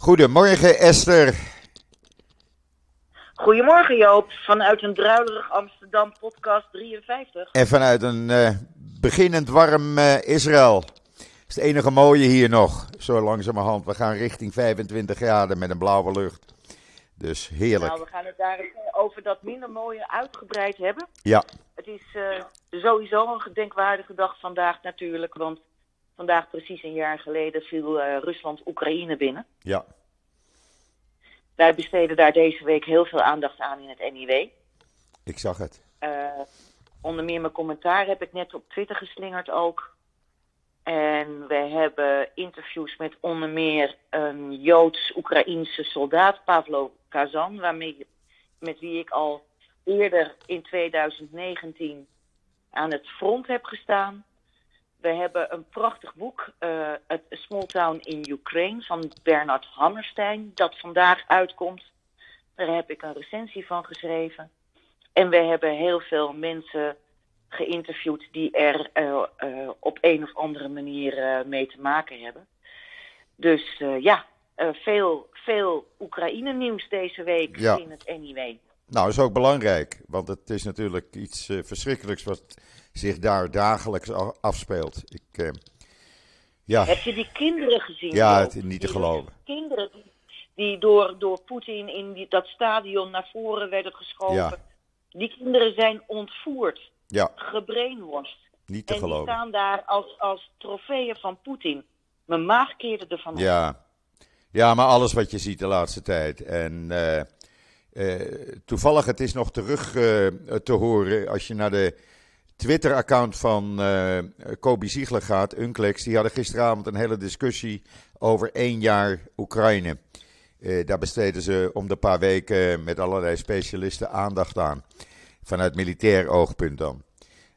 Goedemorgen Esther. Goedemorgen Joop, vanuit een druilerig Amsterdam podcast 53. En vanuit een uh, beginnend warm uh, Israël. Dat is het enige mooie hier nog, zo langzamerhand. We gaan richting 25 graden met een blauwe lucht. Dus heerlijk. Nou, we gaan het daar over dat minder mooie uitgebreid hebben. Ja. Het is uh, sowieso een gedenkwaardige dag vandaag natuurlijk, want vandaag precies een jaar geleden viel Rusland Oekraïne binnen. Ja. Wij besteden daar deze week heel veel aandacht aan in het NIW. Ik zag het. Uh, onder meer mijn commentaar heb ik net op Twitter geslingerd ook. En we hebben interviews met onder meer een Joods-Oekraïense soldaat, Pavlo Kazan, waarmee, met wie ik al eerder in 2019 aan het front heb gestaan. We hebben een prachtig boek, uh, het Small Town in Ukraine van Bernard Hammerstein, dat vandaag uitkomt. Daar heb ik een recensie van geschreven. En we hebben heel veel mensen geïnterviewd die er uh, uh, op een of andere manier mee te maken hebben. Dus ja, veel, veel Oekraïne-nieuws deze week Ja. in het NIW. Nou, is ook belangrijk, want het is natuurlijk iets eh, verschrikkelijks wat zich daar dagelijks afspeelt. Ik, eh, ja, Heb je die kinderen gezien? Ja, het niet te Die geloven. Kinderen die, die door, door Poetin in die, dat stadion naar voren werden geschoven. Ja. Die kinderen zijn ontvoerd, ja, gebrainwashed. niet te En die geloven. staan daar als, als trofeeën van Poetin. Mijn maag keerde ervan op. Ja. ja, maar alles wat je ziet de laatste tijd. En eh, eh, toevallig, het is nog terug te horen als je naar de Twitter-account van Kobe Ziegler gaat, Unclex. Die hadden gisteravond een hele discussie over één jaar Oekraïne. Eh, daar besteden ze om de paar weken met allerlei specialisten aandacht aan. Vanuit militair oogpunt dan.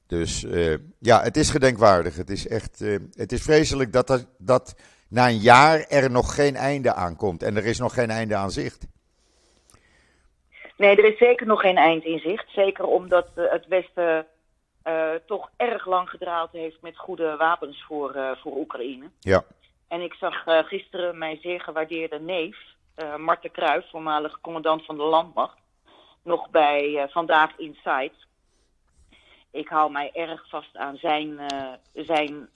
Dus eh, ja, het is gedenkwaardig. Het is echt, het is vreselijk dat, dat na een jaar er nog geen einde aan komt. En er is nog geen einde aan zicht. Nee, er is zeker nog geen eind in zicht. Zeker omdat het Westen eh, toch erg lang gedraald heeft met goede wapens voor, eh, voor Oekraïne. Ja, En ik zag eh, gisteren mijn zeer gewaardeerde neef, Marten Kruijf, voormalig commandant van de landmacht, nog bij Vandaag Inside. Ik hou mij erg vast aan zijn, zijn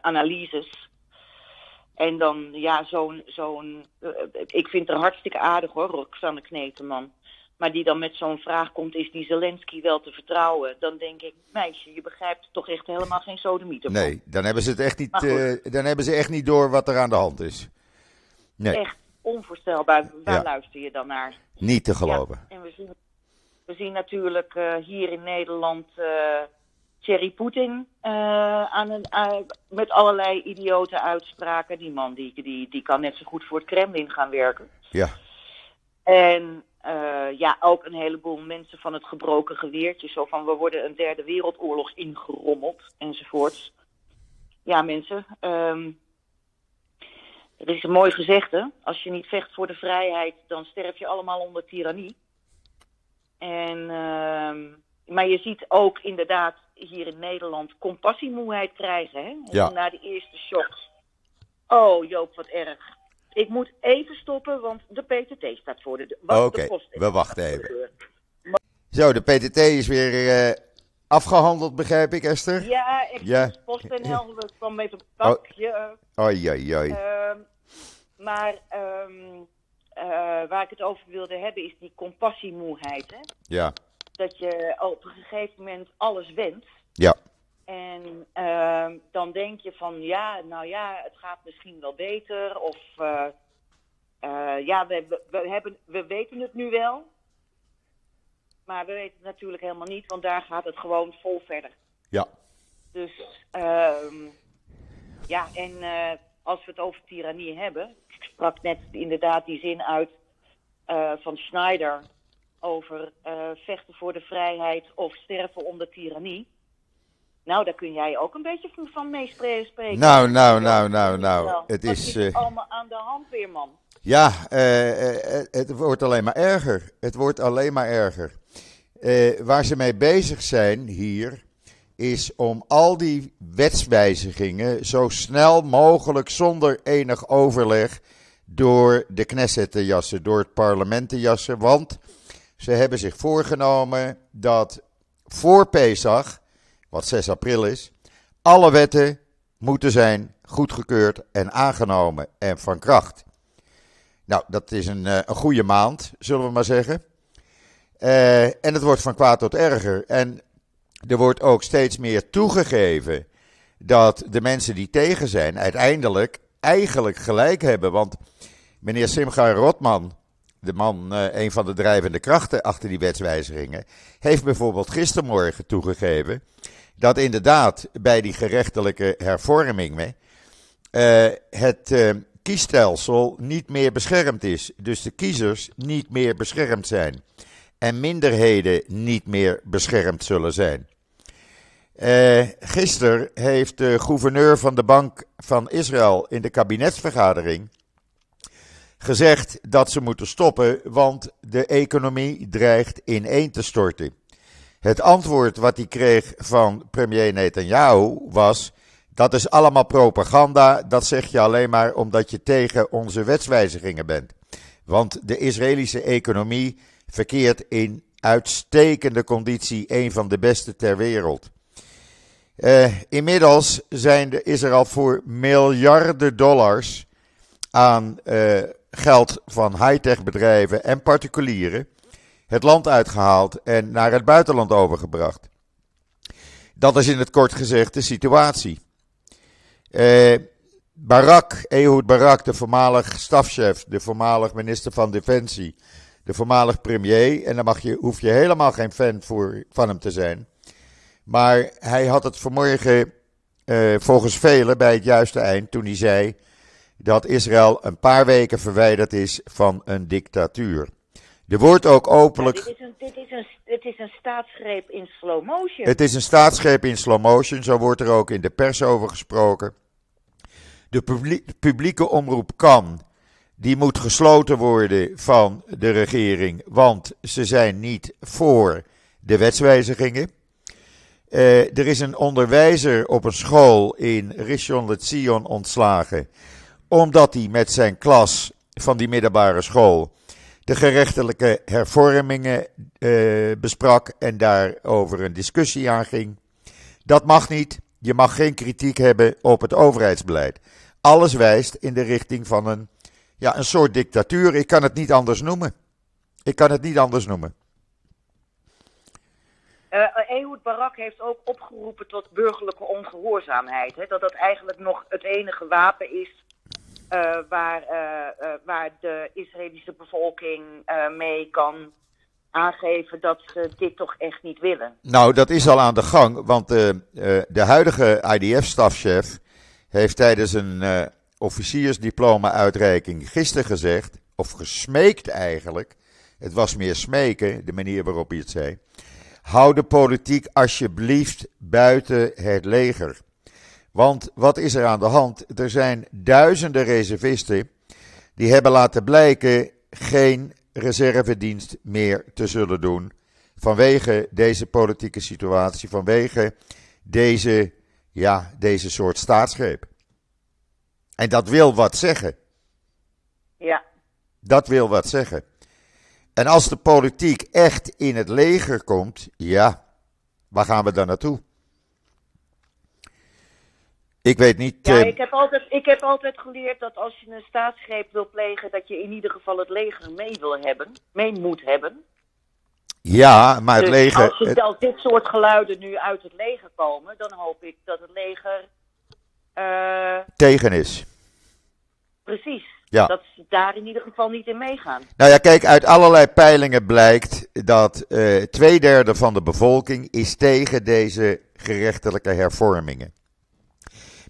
analyses. En dan, ja, zo'n, zo'n ik vind het hartstikke aardig hoor, Roxanne Kneteman. Maar die dan met zo'n vraag komt, is die Zelensky wel te vertrouwen? Dan denk ik, meisje, je begrijpt toch echt helemaal geen sodemieter nee, dan hebben ze het echt niet, eh, dan hebben ze echt niet door wat er aan de hand is. Nee, Echt onvoorstelbaar. Waar Ja. luister je dan naar? niet te geloven. Ja, en we zien, we zien natuurlijk eh, hier in Nederland eh Thierry Poetin aan een, met allerlei idiote uitspraken. Die man die, die, die kan net zo goed voor het Kremlin gaan werken. Ja, En eh, ja, ook een heleboel mensen van het gebroken geweertje. Zo van we worden een derde wereldoorlog ingerommeld enzovoorts. Ja, mensen. ehm, er is een mooi gezegde. Als je niet vecht voor de vrijheid, dan sterf je allemaal onder tirannie. En, ehm, maar je ziet ook inderdaad hier in Nederland compassiemoeheid krijgen. Hè? Ja. Na de eerste shocks. Oh Joop, wat erg. Ik moet even stoppen, want de PTT staat voor de deur. Oké, we wachten even. Zo, de PTT is weer eh, afgehandeld, begrijp ik, Esther? Ja, ik Ja. Oh. post en hel, we kwam even een pakje. Oei, oei, oei. Ehm, maar ehm, eh, waar ik het over wilde hebben is die compassiemoeheid. Hè? Ja, Dat je op een gegeven moment alles wendt. ja, En ehm, dan denk je van ja, nou ja, het gaat misschien wel beter. Of eh, eh, ja, we, we, we hebben, we weten het nu wel. Maar we weten het natuurlijk helemaal niet, want daar gaat het gewoon vol verder. ja, Dus ehm, ja, en eh, als we het over tirannie hebben. Ik sprak net inderdaad die zin uit van Schneider over vechten voor de vrijheid of sterven onder tirannie. Nou, daar kun jij ook een beetje van- van meespreken. Nou, nou, nou, nou, nou. Wel, Het is, eh, allemaal aan de hand weer, man. Ja, eh, eh, het wordt alleen maar erger. Het wordt alleen maar erger. Waar ze mee bezig zijn hier, is om al die wetswijzigingen zo snel mogelijk, zonder enig overleg, door de Knesset te jassen, door het parlement te jassen. Want ze hebben zich voorgenomen dat voor Pesach, wat 6 april is, alle wetten moeten zijn goedgekeurd en aangenomen en van kracht. Nou, dat is een, een goede maand, zullen we maar zeggen. Uh, en het wordt van kwaad tot erger. En er wordt ook steeds meer toegegeven dat de mensen die tegen zijn uiteindelijk eigenlijk gelijk hebben. Want meneer Simcha Rotman, de man, uh, een van de drijvende krachten achter die wetswijzigingen, heeft bijvoorbeeld gistermorgen toegegeven dat inderdaad bij die gerechtelijke hervormingen uh, het uh, kiesstelsel niet meer beschermd is. Dus de kiezers niet meer beschermd zijn. En minderheden niet meer beschermd zullen zijn. Uh, gisteren heeft de gouverneur van de Bank van Israël in de kabinetsvergadering gezegd dat ze moeten stoppen, want de economie dreigt ineen te storten. Het antwoord wat hij kreeg van premier Netanyahu was: dat is allemaal propaganda, dat zeg je alleen maar omdat je tegen onze wetswijzigingen bent. Want de Israëlische economie verkeert in uitstekende conditie, een van de beste ter wereld. Uh, inmiddels zijn is er al voor miljarden dollars aan uh, geld van high-tech bedrijven en particulieren het land uitgehaald en naar het buitenland overgebracht. Dat is in het kort gezegd de situatie. Uh, Barak, Ehud Barak, de voormalig stafchef, de voormalig minister van Defensie, de voormalig premier, en daar mag je, hoef je helemaal geen fan voor, van hem te zijn. Maar hij had het vanmorgen uh, volgens velen bij het juiste eind toen hij zei dat Israël een paar weken verwijderd is van een dictatuur. Er wordt ook openlijk. Ja, dit, is een, dit, is een, dit is een staatsgreep in slow motion. Het is een staatsgreep in slow motion, zo wordt er ook in de pers over gesproken. De publieke omroep kan, die moet gesloten worden van de regering, want ze zijn niet voor de wetswijzigingen. Uh, er is een onderwijzer op een school in Rishon LeZion ontslagen, omdat hij met zijn klas van die middelbare school de gerechtelijke hervormingen uh, besprak en daarover een discussie aanging. Dat mag niet. Je mag geen kritiek hebben op het overheidsbeleid. Alles wijst in de richting van een, ja, een soort dictatuur. Ik kan het niet anders noemen. Ik kan het niet anders noemen. Uh, Barak heeft ook opgeroepen tot burgerlijke ongehoorzaamheid. Hè? Dat dat eigenlijk nog het enige wapen is uh, waar, uh, waar de Israëlische bevolking mee kan aangeven dat ze dit toch echt niet willen. Nou, dat is al aan de gang, want de huidige IDF-stafchef heeft tijdens een officiersdiploma-uitreiking gisteren gezegd, of gesmeekt eigenlijk, het was meer smeken, de manier waarop hij het zei Hou de politiek alsjeblieft buiten het leger. Want wat is er aan de hand? Er zijn duizenden reservisten die hebben laten blijken geen reservedienst meer te zullen doen. Vanwege deze politieke situatie, vanwege deze, ja, deze soort staatsgreep. En dat wil wat zeggen. Ja. Dat wil wat zeggen. En als de politiek echt in het leger komt, ja, waar gaan we dan naartoe? Ik weet niet. Ja, uh... ik, heb altijd, ik heb altijd geleerd dat als je een staatsgreep wil plegen, dat je in ieder geval het leger mee wil hebben, mee moet hebben. Ja, maar het dus leger. Als, je, als dit soort geluiden nu uit het leger komen, dan hoop ik dat het leger. Uh... tegen is. Precies. Ja. Dat ze daar in ieder geval niet in meegaan. Nou ja, kijk, uit allerlei peilingen blijkt dat uh, twee derde van de bevolking is tegen deze gerechtelijke hervormingen.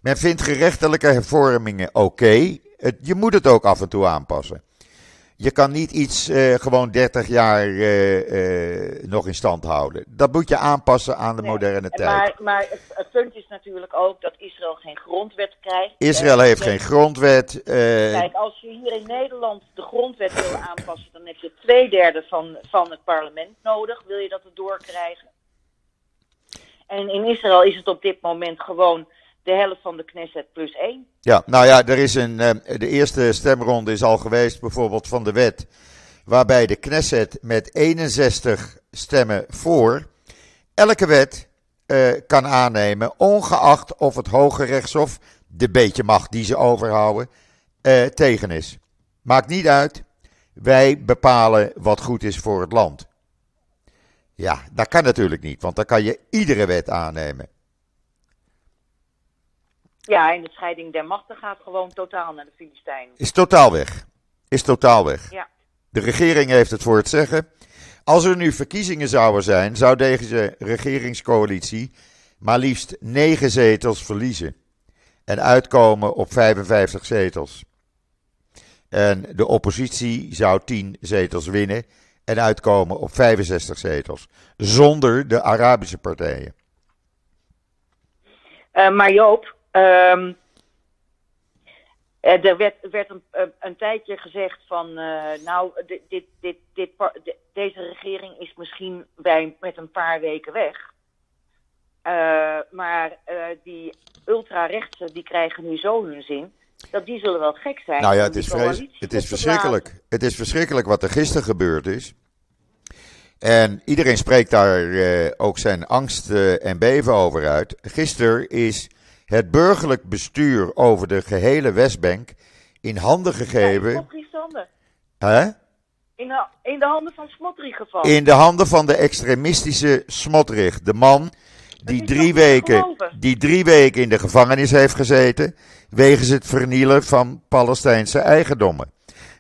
Men vindt gerechtelijke hervormingen oké. Okay. Je moet het ook af en toe aanpassen. Je kan niet iets uh, gewoon 30 jaar uh, uh, nog in stand houden. Dat moet je aanpassen aan de nee, moderne tijd. Maar, maar het, het, punt is natuurlijk ook dat Israël geen grondwet krijgt. Israël heeft geen grondwet. Kijk, als je hier in Nederland de grondwet wil aanpassen, dan heb je twee derde van, van het parlement nodig. Wil je dat erdoor krijgen? En in Israël is het op dit moment gewoon de helft van de Knesset plus één. Ja, nou ja, er is een, de eerste stemronde is al geweest, bijvoorbeeld van de wet, waarbij de Knesset met 61 stemmen voor elke wet kan aannemen, ongeacht of het Hoge Rechtshof, de beetje macht die ze overhouden, tegen is. Maakt niet uit, wij bepalen wat goed is voor het land. Ja, dat kan natuurlijk niet, want dan kan je iedere wet aannemen. Ja, en de scheiding der machten gaat gewoon totaal naar de Filistijnen. Is totaal weg. Is totaal weg. Ja. De regering heeft het voor het zeggen. Als er nu verkiezingen zouden zijn, zou deze regeringscoalitie maar liefst negen zetels verliezen. En uitkomen op 55 zetels. En de oppositie zou 10 zetels winnen en uitkomen op 65 zetels. Zonder de Arabische partijen. Uh, maar Joop, um, er werd, werd een, een, tijdje gezegd van, uh, nou, dit, dit, dit, deze regering is misschien bij, met een paar weken weg. Uh, maar die ultrarechtse, die krijgen nu zo hun zin dat die zullen wel gek zijn. Nou ja, het is, vrees, het is verschrikkelijk. Het is verschrikkelijk wat er gisteren gebeurd is. En iedereen spreekt daar uh, ook zijn angst uh, en beven over uit. Gisteren is het burgerlijk bestuur over de gehele Westbank in handen gegeven. Hè? In de, in de handen van Smotrich gevallen. In de handen van de extremistische Smotrich. De man die drie, weken, die drie weken in de gevangenis heeft gezeten. wegens het vernielen van Palestijnse eigendommen.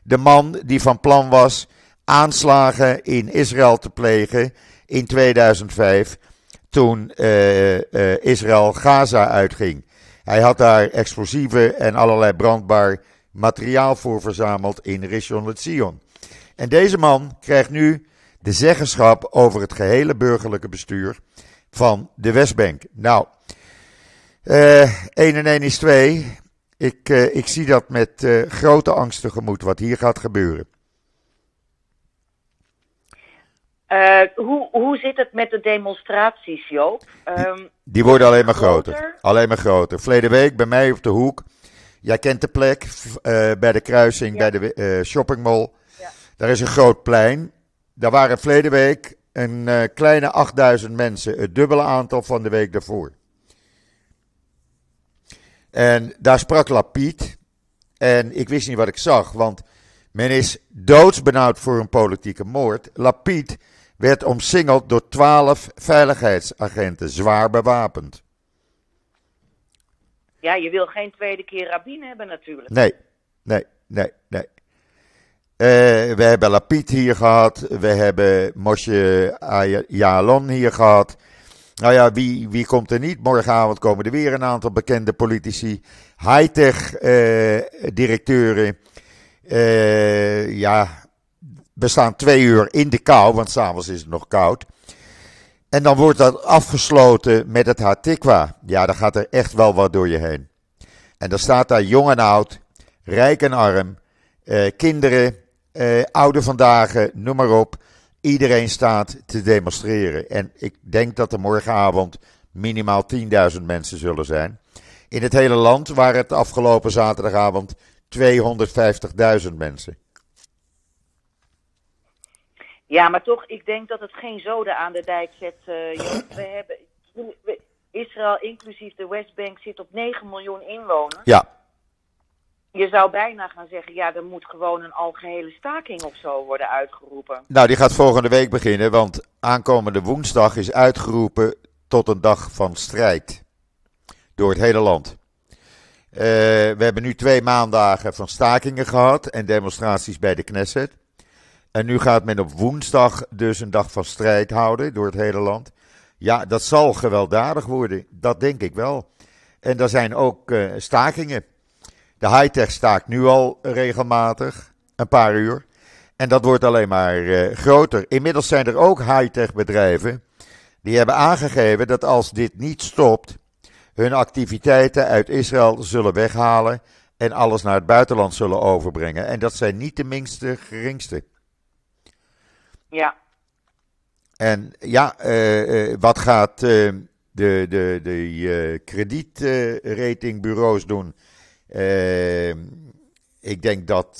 De man die van plan was aanslagen in Israël te plegen in 2005. Toen uh, uh, Israël Gaza uitging. Hij had daar explosieven en allerlei brandbaar materiaal voor verzameld in Rishon LeZion. En deze man krijgt nu de zeggenschap over het gehele burgerlijke bestuur van de Westbank. Nou, uh, 1 en 1 is 2. Ik, ik zie dat met grote angst tegemoet wat hier gaat gebeuren. Uh, hoe, hoe zit het met de demonstraties, Joop? Um, die, die, worden alleen maar groter? groter. Alleen maar groter. Verleden week bij mij op de hoek. Jij kent de plek bij de kruising, ja. bij de shoppingmall. Ja. Daar is een groot plein. Daar waren verleden week een uh, kleine 8000 mensen, het dubbele aantal van de week daarvoor. En daar sprak Lapid. En ik wist niet wat ik zag, want men is doodsbenauwd voor een politieke moord. Lapid werd omsingeld door 12 veiligheidsagenten, zwaar bewapend. Ja, je wil geen tweede keer Rabin hebben natuurlijk. Nee, nee, nee, nee. Uh, we hebben Lapid hier gehad. We hebben Moshe Yalon hier gehad. Nou ja, wie, wie komt er niet? Morgenavond komen er weer een aantal bekende politici. High-tech uh, directeuren. Uh, ja, we staan twee uur in de kou, want s'avonds is het nog koud. En dan wordt dat afgesloten met het Hatikwa. Ja, dan gaat er echt wel wat door je heen. En dan staat daar jong en oud, rijk en arm, kinderen, uh, oude vandaag, noem maar op. Iedereen staat te demonstreren. En ik denk dat er morgenavond minimaal 10.000 mensen zullen zijn. In het hele land waren het afgelopen zaterdagavond 250.000 mensen. Ja, maar toch, ik denk dat het geen zoden aan de dijk zet. Uh, we hebben, Israël, inclusief de Westbank, zit op 9 miljoen inwoners. Ja je zou bijna gaan zeggen, ja, er moet gewoon een algehele staking of zo worden uitgeroepen. Nou, die gaat volgende week beginnen, want aankomende woensdag is uitgeroepen tot een dag van strijd. Door het hele land. Uh, we hebben nu twee maandagen van stakingen gehad en demonstraties bij de Knesset. En nu gaat men op woensdag dus een dag van strijd houden door het hele land. Ja, dat zal gewelddadig worden, dat denk ik wel. En er zijn ook uh, stakingen. De high-tech staakt nu al regelmatig, een paar uur. En dat wordt alleen maar uh, groter. Inmiddels zijn er ook high-tech bedrijven die hebben aangegeven dat als dit niet stopt, hun activiteiten uit Israël zullen weghalen en alles naar het buitenland zullen overbrengen. En dat zijn niet de minste geringste. Ja. En ja, uh, uh, wat gaat de, de, de kredietratingbureaus doen. ik denk dat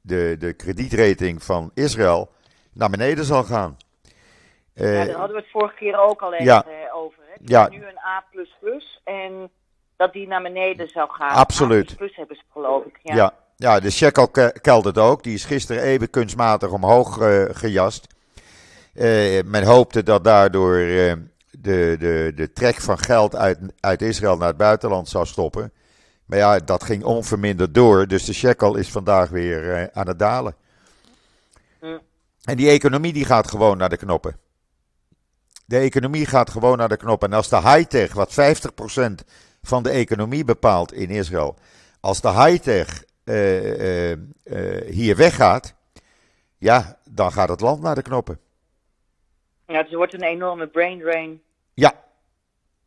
de, de kredietrating van Israël naar beneden zal gaan. ja, daar hadden we het vorige keer ook al even over. Hè? Ja. Nu een A++ en dat die naar beneden zou gaan. Absoluut. Plus hebben ze geloof ik. Ja, ja, ja de shekel keldert ook. Die is gisteren even kunstmatig omhoog uh, gejast. Uh, men hoopte dat daardoor uh, de, de, de trek van geld uit, uit Israël naar het buitenland zou stoppen. Maar ja, dat ging onverminderd door. Dus de shekel is vandaag weer aan het dalen. En die economie die gaat gewoon naar de knoppen. De economie gaat gewoon naar de knoppen. En als de high-tech, wat 50% van de economie bepaalt in Israël. Als de high-tech uh, uh, hier weggaat, ja, dan gaat het land naar de knoppen. Ja, dus het wordt een enorme brain drain. Ja.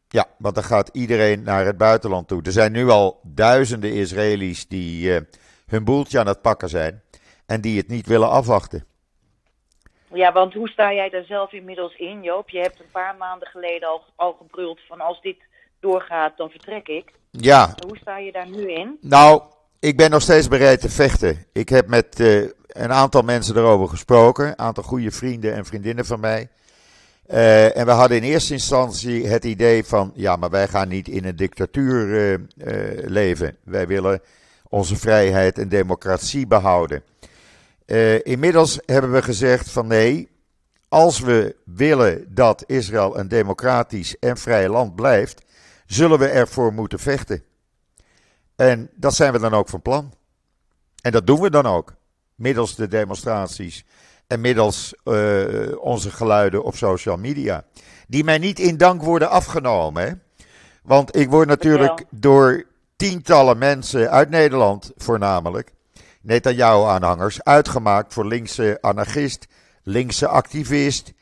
Ja, want dan gaat iedereen naar het buitenland toe. Er zijn nu al duizenden Israëli's die hun boeltje aan het pakken zijn en die het niet willen afwachten. Ja, want hoe sta jij daar zelf inmiddels in, Joop? Je hebt een paar maanden geleden al, al gebruld van als dit doorgaat, dan vertrek ik. Ja. Hoe sta je daar nu in? Nou, ik ben nog steeds bereid te vechten. Ik heb met uh, een aantal mensen erover gesproken, een aantal goede vrienden en vriendinnen van mij. Uh, en we hadden in eerste instantie het idee van, ja, maar wij gaan niet in een dictatuur uh, leven. Wij willen onze vrijheid en democratie behouden. inmiddels hebben we gezegd van nee, als we willen dat Israël een democratisch en vrij land blijft, zullen we ervoor moeten vechten. En dat zijn we dan ook van plan. En dat doen we dan ook. Middels de demonstraties en middels uh, onze geluiden op social media. Die mij niet in dank worden afgenomen. Hè? Want ik word natuurlijk door tientallen mensen uit Nederland voornamelijk, Netanyahu-aanhangers, uitgemaakt voor linkse anarchist, linkse activist,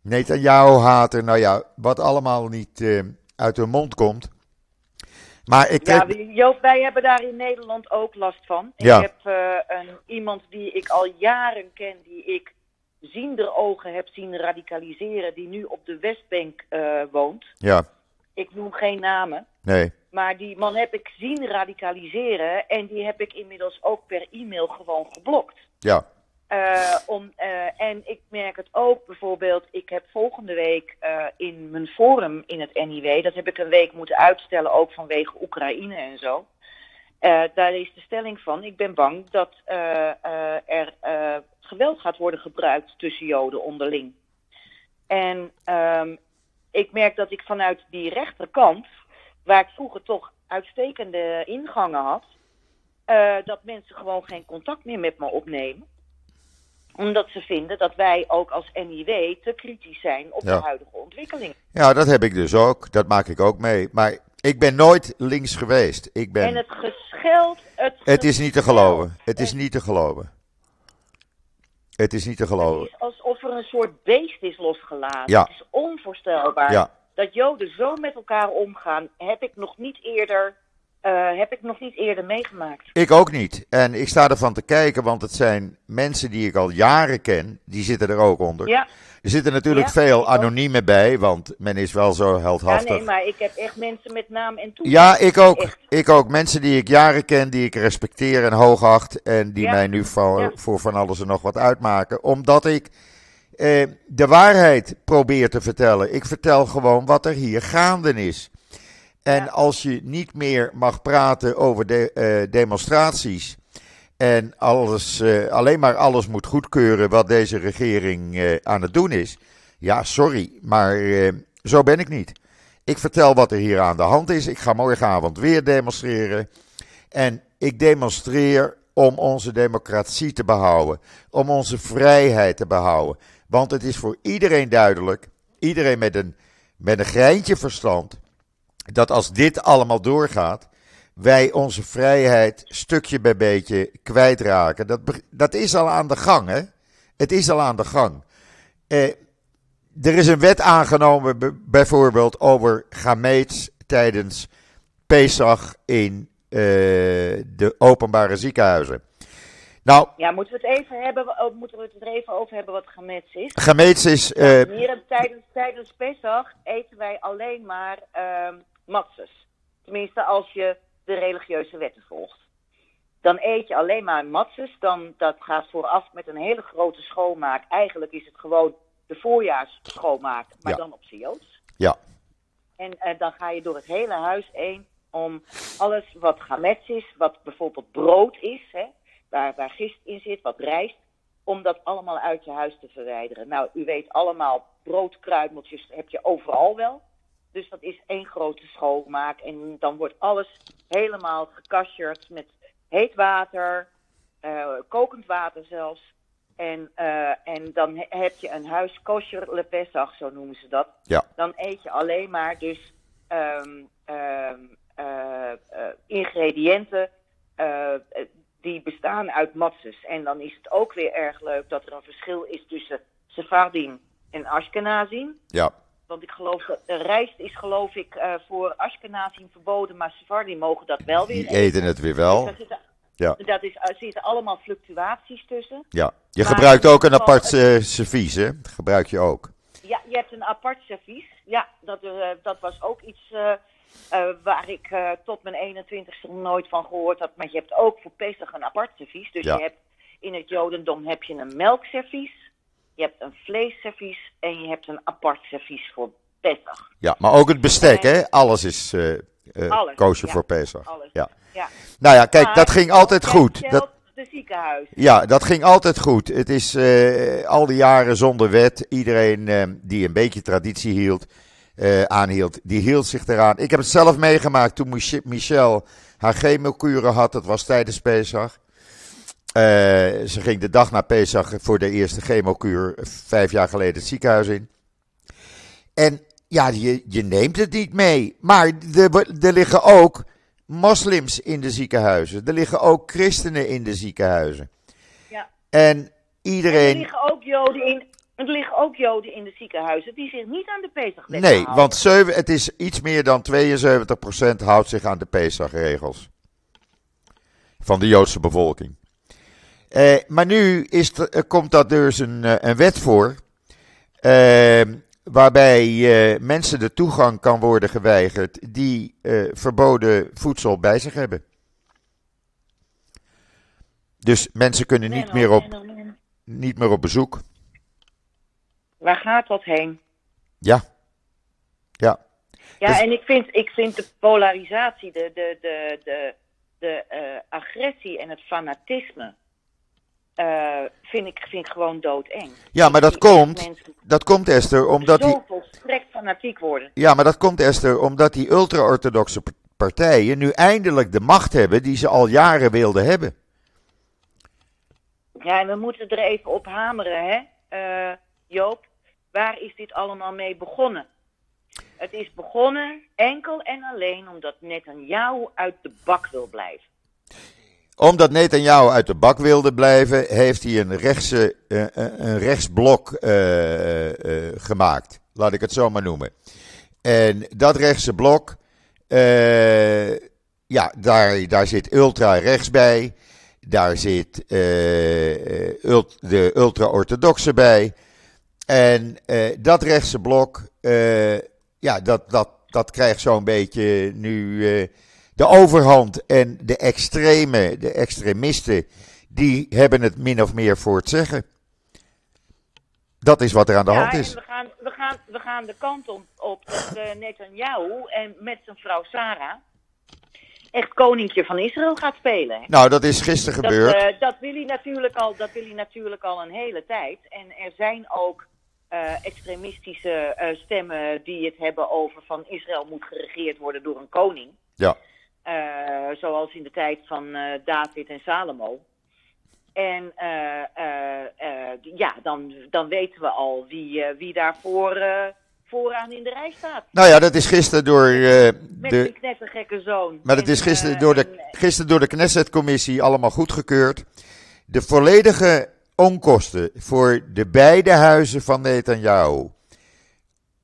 Netanyahu-hater, nou ja, wat allemaal niet uh, uit hun mond komt. Maar ik Ja, Joop, wij hebben daar in Nederland ook last van. Ik heb uh, een, iemand die ik al jaren ken, die ik ziender ogen heb zien radicaliseren, die nu op de Westbank uh, woont. Ja. Ik noem geen namen. Nee. Maar die man heb ik zien radicaliseren en die heb ik inmiddels ook per e-mail gewoon geblokt. Ja. Uh, om, uh, en ik merk het ook bijvoorbeeld, ik heb volgende week uh, in mijn forum in het NIW, dat heb ik een week moeten uitstellen, ook vanwege Oekraïne en zo. daar is de stelling van, ik ben bang dat er geweld gaat worden gebruikt tussen Joden onderling. En um, ik merk dat ik vanuit die rechterkant, waar ik vroeger toch uitstekende ingangen had, dat mensen gewoon geen contact meer met me opnemen omdat ze vinden dat wij ook als NIW te kritisch zijn op de huidige ontwikkeling. Ja, dat heb ik dus ook. Dat maak ik ook mee. Maar ik ben nooit links geweest. Ik ben... En het gescheld... Het, het is niet te geloven. Het is niet te geloven. Het is niet te geloven. Het is alsof er een soort beest is losgelaten. Ja. Het is onvoorstelbaar. Ja. Dat Joden zo met elkaar omgaan, heb ik nog niet eerder uh, heb ik nog niet eerder meegemaakt. Ik ook niet. En ik sta ervan te kijken, want het zijn mensen die ik al jaren ken, die zitten er ook onder. Ja. Er zitten natuurlijk veel anoniemen bij, want men is wel zo heldhaftig. Ja, nee, maar ik heb echt mensen met naam en toekomst. Ja, ik ook. Ik ook. Mensen die ik jaren ken, die ik respecteer en hoogacht. En die mij nu voor, voor van alles en nog wat uitmaken. Omdat ik eh, de waarheid probeer te vertellen. Ik vertel gewoon wat er hier gaande is. En als je niet meer mag praten over de, uh, demonstraties en alles, uh, alleen maar alles moet goedkeuren wat deze regering uh, aan het doen is. Ja, sorry, maar zo ben ik niet. Ik vertel wat er hier aan de hand is. Ik ga morgenavond weer demonstreren. En ik demonstreer om onze democratie te behouden, om onze vrijheid te behouden. Want het is voor iedereen duidelijk, iedereen met een, met een greintje verstand, dat als dit allemaal doorgaat, wij onze vrijheid stukje bij beetje kwijtraken. Dat, dat is al aan de gang, hè? Het is al aan de gang. Eh, er is een wet aangenomen, bijvoorbeeld over gameets tijdens Pesach in eh, de openbare ziekenhuizen. Nou, Ja, moeten we het even hebben, oh, moeten we het er even over hebben wat gemets is? gemeets is. eh, Hier tijdens, tijdens Pesach eten wij alleen maar ehm matzes. Tenminste, als je de religieuze wetten volgt. Dan eet je alleen maar matzes. Dan, dat gaat vooraf met een hele grote schoonmaak. Eigenlijk is het gewoon de voorjaarsschoonmaak, maar Ja. dan op Joods. ja, En eh, dan ga je door het hele huis heen om alles wat gamets is, wat bijvoorbeeld brood is, hè, waar, waar gist in zit, wat rijst, om dat allemaal uit je huis te verwijderen. Nou, u weet allemaal, broodkruimeltjes heb je overal wel. Dus dat is één grote schoonmaak. En dan wordt alles helemaal gekasjerd met heet water, eh, kokend water zelfs. En, eh, en dan he- heb je een huis kosher le Pesach, zo noemen ze dat ja, dan eet je alleen maar dus ehm, ehm, eh, ingrediënten die bestaan uit matzes. En dan is het ook weer erg leuk dat er een verschil is tussen Sephardim en Ashkenazim. ja. Want ik geloof dat rijst is geloof ik eh, voor Ashkenazim verboden, maar Sephardim mogen dat wel weer Die eten het weer Dus wel. zitten, Ja, dat is, er zitten allemaal fluctuaties tussen. ja. Je Maar gebruikt ook een apart eh, servies, hè? Gebruik je ook. Ja, je hebt een apart servies. Ja, dat, eh, dat was ook iets waar ik tot mijn 21ste nooit van gehoord had. Maar je hebt ook voor Pesach een apart servies. Dus Ja. je hebt in het Jodendom heb je een melkservies, je hebt een vleesservies en je hebt een apart servies voor Pesach. Ja, maar ook het bestek, En- hè? Alles is eh eh Alles, ja. voor Pesach. Alles. Ja. Ja. Nou ja, kijk, Maar dat ging altijd goed. Dat, De ziekenhuis. ja, dat ging altijd goed. Het is eh, al die jaren zonder wet. Iedereen die een beetje traditie hield, aanhield, die hield zich eraan. Ik heb het zelf meegemaakt toen Mich- Michel haar chemokuren had. Dat was tijdens Pesach. Eh, ze ging de dag na Pesach voor de eerste chemokuur vijf jaar geleden het ziekenhuis in. En ja, je, je neemt het niet mee. Maar er, er liggen ook moslims in de ziekenhuizen. Er liggen ook christenen in de ziekenhuizen. Ja. En Er iedereen. liggen ook Joden in. Er liggen ook Joden in de ziekenhuizen die zich niet aan de Pesach Nee, want zeven, het is iets meer dan 72% houdt zich aan de Pesach-regels. Van de Joodse bevolking. Eh, maar nu is er- komt dat dus een, eh, een wet voor. eh, waarbij mensen de toegang kan worden geweigerd die verboden voedsel bij zich hebben. Dus mensen kunnen niet meer op, niet meer op bezoek. Waar gaat dat heen? Ja. Ja. Ja, Dus- en ik vind, ik vind de polarisatie, de, de, de, de, de agressie en het fanatisme, eh, vind, ik, vind ik gewoon doodeng. Ja, maar dat komt, mensen dat komt Esther, omdat die, zo volstrekt fanatiek worden. Ja, maar dat komt Esther omdat die ultra-orthodoxe partijen nu eindelijk de macht hebben die ze al jaren wilden hebben. Ja, en we moeten er even op hameren, hè, eh, Joop. Waar is dit allemaal mee begonnen? Het is begonnen enkel en alleen omdat Netanyahu uit de bak wil blijven. Omdat Netanyahu uit de bak wilde blijven, heeft hij een, rechtse, eh, eh, een rechtsblok eh, gemaakt. Laat ik het zo maar noemen. En dat rechtse blok, ja, daar, daar zit ultra-rechts bij. Daar zit de ultra-orthodoxe bij. En dat rechtse blok, ja, dat, dat, dat krijgt zo'n beetje nu de overhand. En de extreme, de extremisten, die hebben het min of meer voor het zeggen. Dat is wat er aan de ja, hand is. we gaan, we, gaan, we gaan de kant op, op dat eh, Netanyahu en met zijn vrouw Sarah echt koninkje van Israël gaat spelen. hè. Nou, dat is gisteren Dat, gebeurd. eh, dat, wil hij natuurlijk al, dat wil hij natuurlijk al een hele tijd. En er zijn ook eh, extremistische stemmen die het hebben over van Israël moet geregeerd worden door een koning. Ja. Eh, zoals in de tijd van eh, David en Salomo. En eh, ja, dan, dan weten we al wie, wie daarvoor vooraan in de rij staat. Nou ja, dat is gisteren door eh, Met de, knettergekke zoon. Maar En, is gisteren door de, en, gisteren door de Knesset-commissie allemaal goedgekeurd. De volledige onkosten voor de beide huizen van Netanyahu.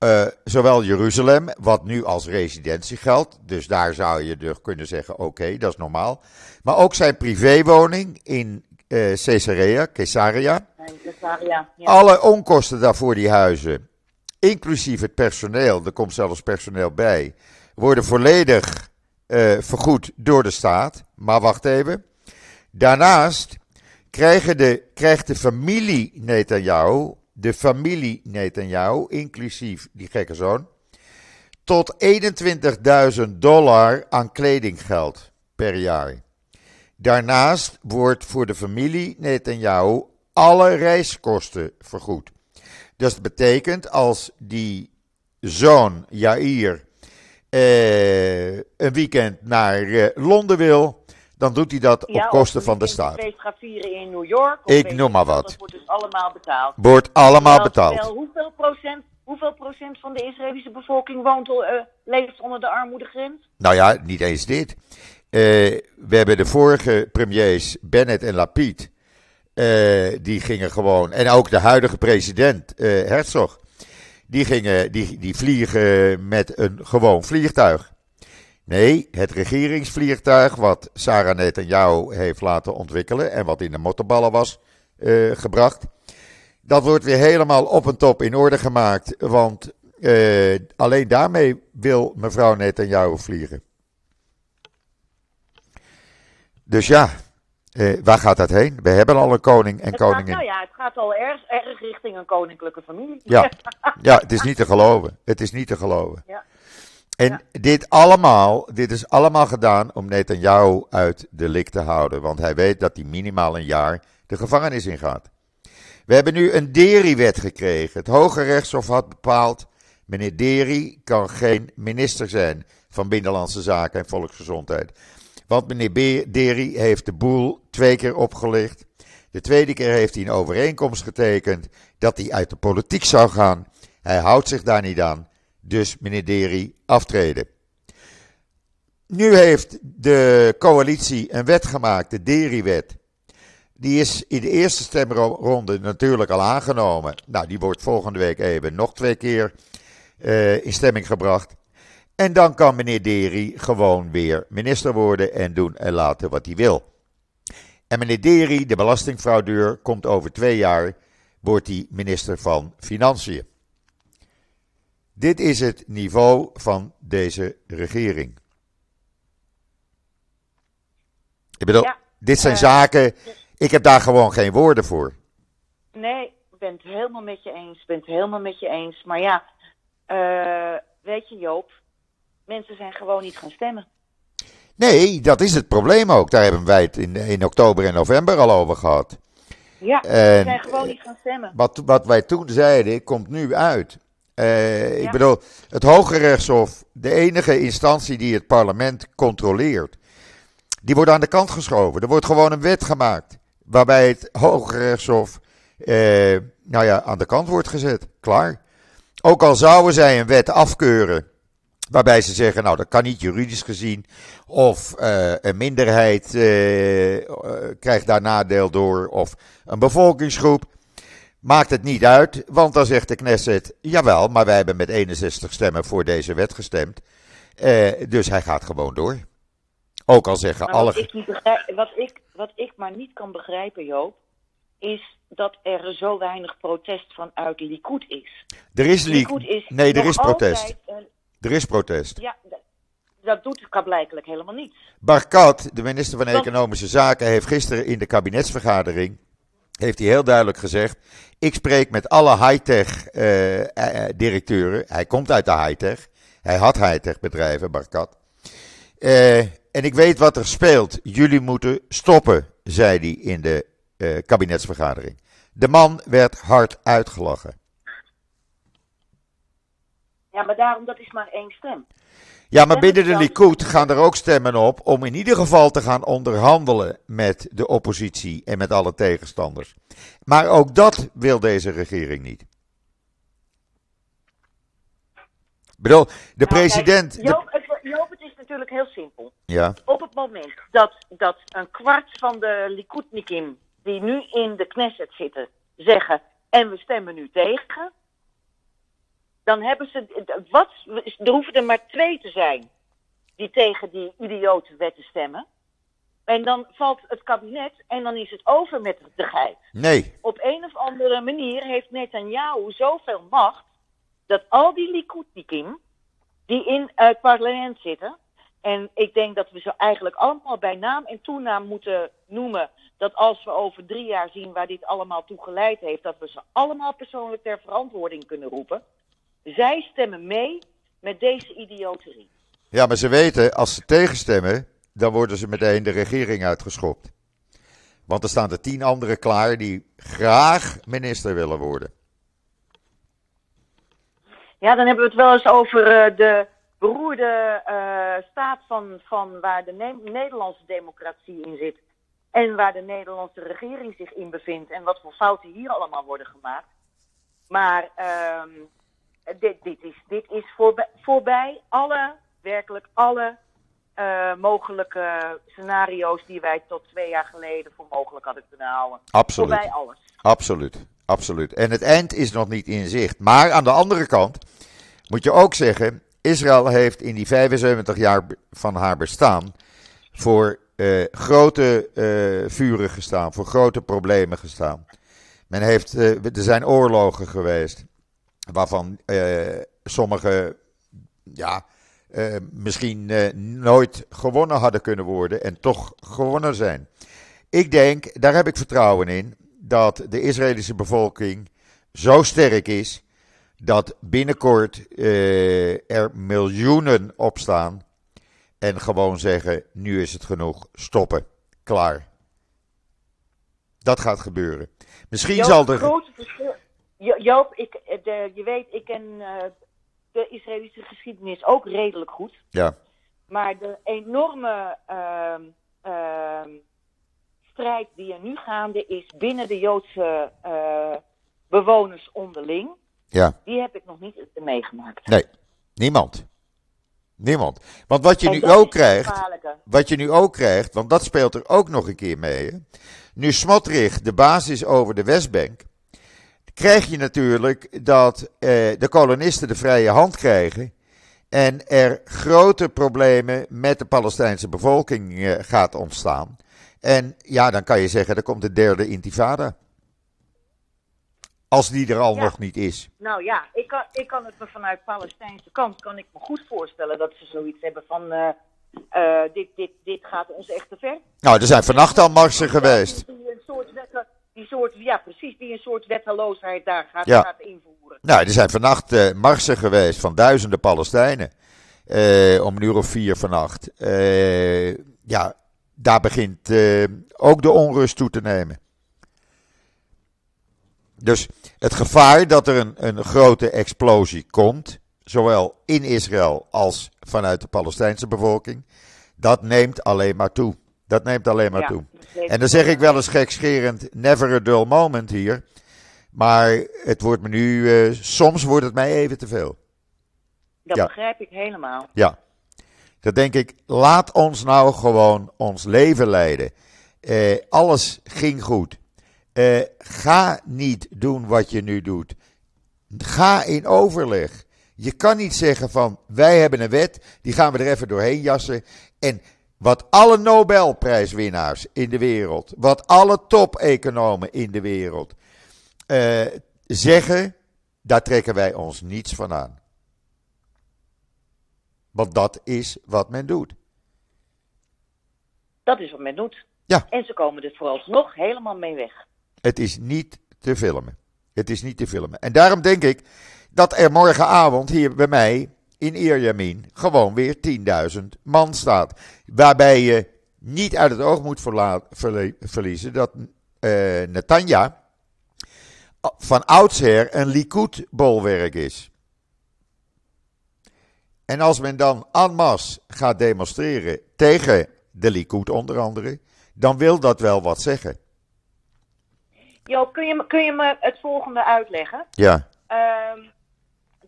Eh, zowel Jeruzalem, wat nu als residentie geldt. Dus daar zou je dus kunnen zeggen: oké, dat is normaal. Maar ook zijn privéwoning in eh, Caesarea, Caesarea. Nee, Caesarea, ja. Alle onkosten daarvoor die huizen, inclusief het personeel, er komt zelfs personeel bij, worden volledig eh, vergoed door de staat. Maar wacht even. Daarnaast krijgen de, krijgt de familie Netanyahu, de familie Netanyahu, inclusief die gekke zoon, tot 21.000 dollar aan kledinggeld per jaar. Daarnaast wordt voor de familie Netanyahu alle reiskosten vergoed. Dus dat betekent als die zoon Jair eh, een weekend naar eh, Londen wil, dan doet hij dat Ja, op kosten van de staat. gaat vieren in New York. Ik noem maar wat. Dat wordt dus allemaal betaald. Wordt allemaal betaald. terwijl hoeveel, procent, hoeveel procent van de Israëlische bevolking woont, eh, leeft onder de armoedegrens? Nou ja, niet eens dit. Eh, we hebben de vorige premiers, Bennett en Lapid, eh, die gingen gewoon, en ook de huidige president, Herzog, die, gingen, die, die vliegen met een gewoon vliegtuig. Nee, het regeringsvliegtuig wat Sarah Netanyahu heeft laten ontwikkelen en wat in de mottenballen was eh, gebracht, dat wordt weer helemaal op en top in orde gemaakt, want eh, alleen daarmee wil mevrouw Netanyahu vliegen. Dus ja, eh, waar gaat dat heen? We hebben al een koning en Het gaat, koningin. nou ja, het gaat al erg, erg richting een koninklijke familie. Ja. Ja, het is niet te geloven. Het is niet te geloven. Ja. En Ja. dit allemaal, dit is allemaal gedaan om Netanyahu uit de lik te houden. Want hij weet dat hij minimaal een jaar de gevangenis ingaat. We hebben nu een Deri-wet gekregen. Het Hoge Rechtshof had bepaald, meneer Deri kan geen minister zijn van Binnenlandse Zaken en Volksgezondheid. Want meneer Deri heeft de boel twee keer opgelicht. De tweede keer heeft hij een overeenkomst getekend dat hij uit de politiek zou gaan. Hij houdt zich daar niet aan. Dus meneer Deri aftreden. Nu heeft de coalitie een wet gemaakt, de Deri-wet. Die is in de eerste stemronde natuurlijk al aangenomen. Nou, die wordt volgende week even nog twee keer eh, in stemming gebracht. En dan kan meneer Deri gewoon weer minister worden en doen en laten wat hij wil. En meneer Deri, de belastingfraudeur, komt over twee jaar, wordt hij minister van Financiën. Dit is het niveau van deze regering. Ik bedoel, Ja, dit zijn eh, zaken, ik heb daar gewoon geen woorden voor. Nee, ik ben het helemaal met je eens. Ik ben het helemaal met je eens. Maar ja, eh, weet je Joop, mensen zijn gewoon niet gaan stemmen. Nee, dat is het probleem ook. Daar hebben wij het in, in oktober en november al over gehad. Ja, ze En- zijn gewoon niet gaan stemmen. Wat, wat wij toen zeiden, komt nu uit. Eh, Ik bedoel, het Hoge Rechtshof, de enige instantie die het parlement controleert, die wordt aan de kant geschoven. Er wordt gewoon een wet gemaakt waarbij het Hoge Rechtshof eh, nou ja, aan de kant wordt gezet. Klaar. Ook al zouden zij een wet afkeuren waarbij ze zeggen, nou dat kan niet juridisch gezien, of eh, een minderheid krijgt daar nadeel door, of een bevolkingsgroep. Maakt het niet uit, want dan zegt de Knesset: jawel, maar wij hebben met 61 stemmen voor deze wet gestemd. Eh, dus hij gaat gewoon door. Ook al zeggen Maar alle. wat, ik begrijp, wat, ik, wat ik maar niet kan begrijpen, Joop, is dat er zo weinig protest vanuit Likud is. Er is li- Likud is Nee, er is protest. een- Er is protest. ja, dat doet blijkelijk helemaal niet. Barkat, de minister van Economische Zaken, heeft gisteren in de kabinetsvergadering heeft hij heel duidelijk gezegd: ik spreek met alle high-tech eh, eh, directeuren. Hij komt uit de high-tech. Hij had high-tech bedrijven, Barkat. Eh, en ik weet wat er speelt. Jullie moeten stoppen, zei hij in de eh, kabinetsvergadering. De man werd hard uitgelachen. Ja, maar daarom, dat is maar één stem. Ja, maar binnen de Likud gaan er ook stemmen op om in ieder geval te gaan onderhandelen met de oppositie en met alle tegenstanders. Maar ook dat wil deze regering niet. Ik bedoel, de Nou, president. kijk, de- Joop, het, Joop, het is natuurlijk heel simpel. ja, Op het moment dat, dat een kwart van de Likudnikim die nu in de Knesset zitten zeggen en we stemmen nu tegen, dan hebben ze, wat, er hoeven er maar twee te zijn die tegen die idiote wetten stemmen. En dan valt het kabinet en dan is het over met de geit. Nee. Op een of andere manier heeft Netanyahu zoveel macht dat al die Likudnikim die in het parlement zitten, en ik denk dat we ze eigenlijk allemaal bij naam en toenaam moeten noemen, dat als we over drie jaar zien waar dit allemaal toe geleid heeft, dat we ze allemaal persoonlijk ter verantwoording kunnen roepen. Zij stemmen mee met deze idioterie. Ja, maar ze weten, als ze tegenstemmen, dan worden ze meteen de regering uitgeschopt. Want er staan er tien anderen klaar die graag minister willen worden. Ja, dan hebben we het wel eens over uh, de beroerde uh, staat van, van waar de ne Nederlandse democratie in zit. En waar de Nederlandse regering zich in bevindt. En wat voor fouten hier allemaal worden gemaakt. Maar uh, dit, dit, is, dit is voorbij, voorbij alle, werkelijk alle uh, mogelijke scenario's die wij tot twee jaar geleden voor mogelijk hadden kunnen houden. Absoluut. Voorbij alles. Absoluut. Absoluut. En het eind is nog niet in zicht. Maar aan de andere kant moet je ook zeggen: Israël heeft in die 75 jaar van haar bestaan voor uh, grote uh, vuren gestaan, voor grote problemen gestaan. Men heeft, er zijn oorlogen geweest, waarvan sommige ja, misschien nooit gewonnen hadden kunnen worden en toch gewonnen zijn. Ik denk, daar heb ik vertrouwen in, dat de Israëlische bevolking zo sterk is dat binnenkort uh, er miljoenen opstaan en gewoon zeggen: nu is het genoeg, stoppen, klaar. Dat gaat gebeuren. Misschien zal er. Joop, ik, de, je weet, ik ken uh, de Israëlische geschiedenis ook redelijk goed. Ja. Maar de enorme uh, strijd die er nu gaande is binnen de Joodse uh, bewoners onderling. Ja. Die heb ik nog niet meegemaakt. Nee, niemand. Niemand. Want wat je En nu ook krijgt, wat je nu ook krijgt, want dat speelt er ook nog een keer mee. Hè? Nu Smotrich de basis over de Westbank, krijg je natuurlijk dat eh, de kolonisten de vrije hand krijgen en er grote problemen met de Palestijnse bevolking eh, gaat ontstaan. En ja, dan kan je zeggen, er komt de derde intifada. Als die er al Ja. nog niet is. Nou ja, ik kan, ik kan het me vanuit Palestijnse kant kan ik me goed voorstellen dat ze zoiets hebben van eh, dit, dit, dit gaat ons echt te ver. Nou, er zijn vannacht al marsen geweest. Een soort die soort, ja precies, die een soort wetteloosheid daar gaat, Ja. gaat invoeren. Nou, er zijn vannacht eh, marsen geweest van duizenden Palestijnen. Eh, om een uur of vier vannacht. Eh, ja, daar begint ook de onrust toe te nemen. Dus het gevaar dat er een, een grote explosie komt, zowel in Israël als vanuit de Palestijnse bevolking, dat neemt alleen maar toe. Dat neemt alleen maar Ja, toe. dat En dan zeg ik wel eens gekscherend, never a dull moment hier. Maar het wordt me nu, eh, soms wordt het mij even te veel. Dat Ja. begrijp ik helemaal. Ja. Dan denk ik, laat ons nou gewoon ons leven leiden. Eh, alles ging goed. Eh, ga niet doen wat je nu doet. Ga in overleg. Je kan niet zeggen van, wij hebben een wet, die gaan we er even doorheen jassen. En wat alle Nobelprijswinnaars in de wereld, wat alle top-economen in de wereld eh, zeggen, daar trekken wij ons niets van aan. Want dat is wat men doet. Dat is wat men doet. Ja. En ze komen er vooralsnog helemaal mee weg. Het is niet te filmen. Het is niet te filmen. En daarom denk ik dat er morgenavond hier bij mij in Ierjamin gewoon weer 10.000 man staat. Waarbij je niet uit het oog moet verla- verliezen dat eh Netanya van oudsher een Likud-bolwerk is. En als men dan en masse gaat demonstreren tegen de Likud onder andere, dan wil dat wel wat zeggen. Joop, kun je, me- kun je me het volgende uitleggen? Ja, Ehm,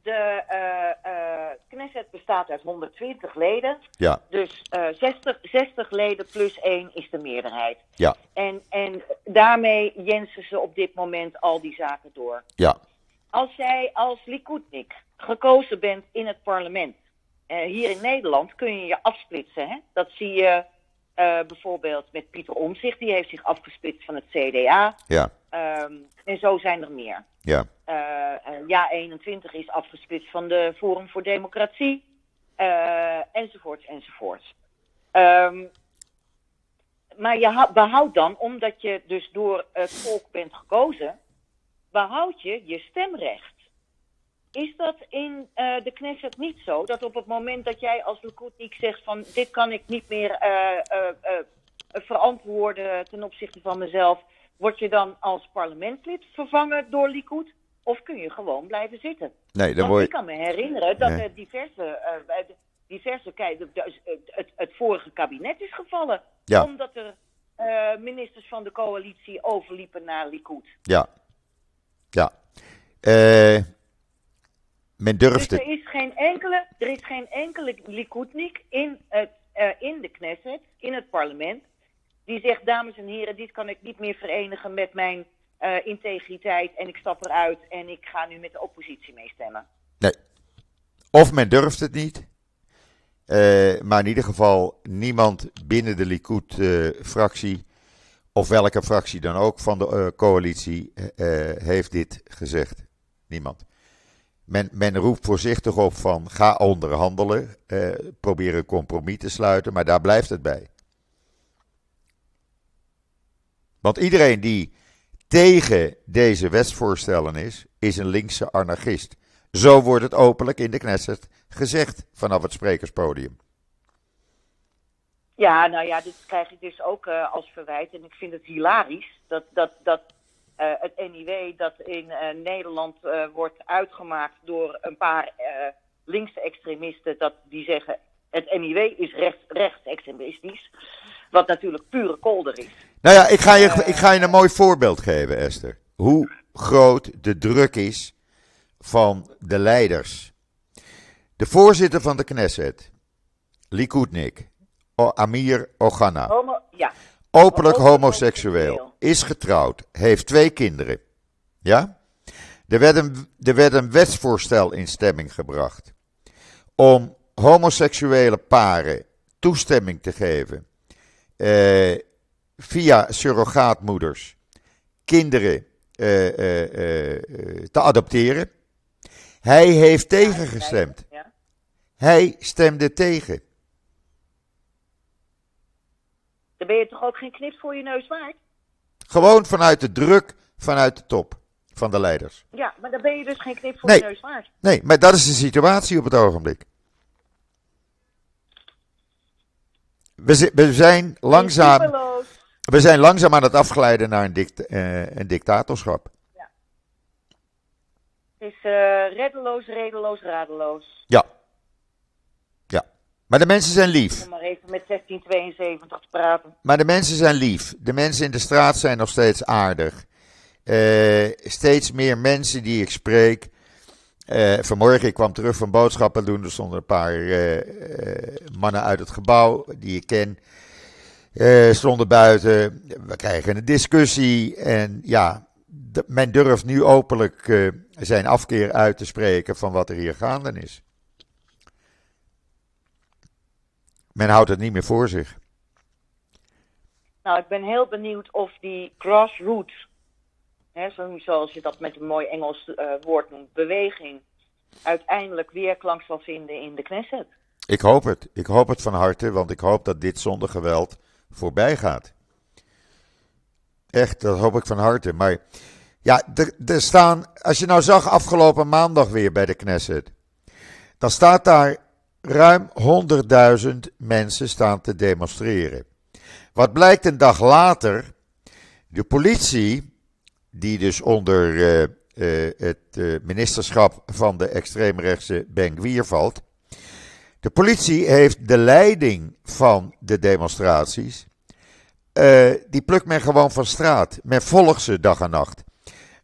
de eh, eh, Knesset bestaat uit 120 leden. ja, Dus eh 60, 60 leden plus 1 is de meerderheid. ja, En, en daarmee jensen ze op dit moment al die zaken door. ja. Als jij als Likudnik gekozen bent in het parlement, hier in Nederland kun je je afsplitsen. Hè? Dat zie je bijvoorbeeld met Pieter Omzicht, die heeft zich afgesplitst van het CDA. Ja, Ehm, en zo zijn er meer. ja, ja 21 is afgesplitst van de Forum voor Democratie. eh, enzovoorts, enzovoorts. Ehm, maar je hou- behoudt dan, omdat je dus door het volk bent gekozen, behoud je je stemrecht. Is dat in eh, de Knesset niet zo? Dat op het moment dat jij als Likud zegt van dit kan ik niet meer eh, verantwoorden ten opzichte van mezelf, word je dan als parlementslid vervangen door Likud? Of kun je gewoon blijven zitten? nee, dan word ik kan me herinneren dat Ja. er diverse, eh, eh, diverse kei- de- de- het, het, vorige kabinet is gevallen. Ja. Omdat er eh, ministers van de coalitie overliepen naar Likud. Ja, ja. Eh, men Dus durfde... er is geen enkele, er is geen enkele Likudnik in, het, eh, in de Knesset, in het parlement, die zegt, dames en heren, dit kan ik niet meer verenigen met mijn eh, integriteit en ik stap eruit en ik ga nu met de oppositie meestemmen. Nee. Of men durft het niet. Eh, maar in ieder geval, niemand binnen de Likud-fractie, of welke fractie dan ook van de eh, coalitie, heeft dit gezegd. Niemand. Men, men roept voorzichtig op van ga onderhandelen, eh, probeer een compromis te sluiten, maar daar blijft het bij. Want iedereen die tegen deze wetsvoorstellen is, is een linkse anarchist. Zo wordt het openlijk in de Knesset gezegd vanaf het sprekerspodium. Ja, nou ja, dit krijg ik dus ook eh, als verwijt. En ik vind het hilarisch dat, dat, dat eh, het NIW dat in eh, Nederland wordt uitgemaakt door een paar linkse extremisten. Dat die zeggen het NIW is rechts, rechtsextremistisch. Wat natuurlijk pure kolder is. Nou ja, ik ga, je, ik ga je een mooi voorbeeld geven, Esther. Hoe groot de druk is van de leiders. De voorzitter van de Knesset, Likudnik, Amir Ogana, Homo, ja, openlijk homoseksueel. is getrouwd, heeft twee kinderen. Ja? Er werd een, er werd een wetsvoorstel in stemming gebracht om homoseksuele paren toestemming te geven eh, via surrogaatmoeders kinderen eh, eh, eh, te adopteren. Hij heeft tegengestemd. Ja. Hij stemde tegen. Dan ben je toch ook geen knip voor je neus waard? Gewoon vanuit de druk vanuit de top van de leiders. Ja, maar dan ben je dus geen knip voor Nee. je neus waard. Nee, maar dat is de situatie op het ogenblik. We, zi- we zijn langzaam. We zijn langzaam aan het afglijden naar een, dict, eh, een dictatorschap. Het is eh, reddeloos, redeloos, radeloos. Ja. Ja. Maar de mensen zijn lief. Om maar even met 1672 te praten. Maar de mensen zijn lief. De mensen in de straat zijn nog steeds aardig. Eh, steeds meer mensen die ik spreek. Eh, vanmorgen, ik kwam terug van boodschappen doen. Er stonden een paar mannen uit het gebouw die ik ken. Eh, stonden buiten. We krijgen een discussie. En ja, men durft nu openlijk eh, zijn afkeer uit te spreken van wat er hier gaande is. Men houdt het niet meer voor zich. Nou, ik ben heel benieuwd of die grassroots, hè, zo- zoals je dat met een mooi Engels eh, woord noemt, beweging, uiteindelijk weerklank zal vinden in de Knesset. Ik hoop het. Ik hoop het van harte, want ik hoop dat dit zonder geweld voorbij gaat. Echt, dat hoop ik van harte. Maar ja, er, staan, als je nou zag afgelopen maandag weer bij de Knesset, dan staat daar ruim 100.000 mensen staan te demonstreren. Wat blijkt een dag later? De politie, die dus onder eh, eh, het eh, ministerschap van de extreemrechtse Ben Gvir valt, de politie heeft de leiding van de demonstraties. eh, die plukt men gewoon van straat. Men volgt ze dag en nacht.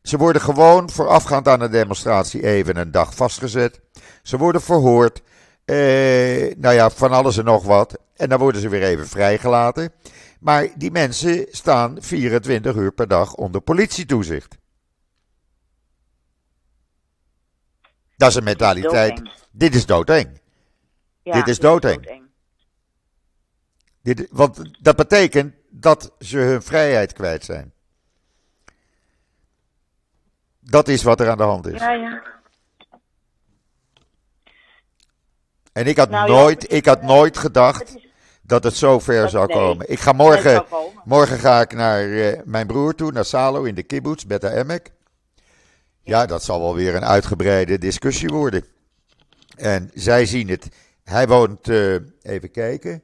Ze worden gewoon voorafgaand aan de demonstratie even een dag vastgezet. Ze worden verhoord. eh, nou ja, van alles en nog wat. En dan worden ze weer even vrijgelaten. Maar die mensen staan 24 uur per dag onder politietoezicht. Dat is een mentaliteit. Doodeng. Dit is doodeng. Ja, Dit is doodeng. Dit, want dat betekent dat ze hun vrijheid kwijt zijn. Dat is wat er aan de hand is. Ja, ja. En ik had, Nou nooit, is- ik had nooit gedacht Het is, dat het zo ver Dat- zou nee, komen. Ik ga morgen, komen. morgen ga ik naar eh, mijn broer toe, naar Salo in de kibbutz, Beta Emek. Ja, dat zal wel weer een uitgebreide discussie worden. En zij zien het. Hij woont, eh, even kijken,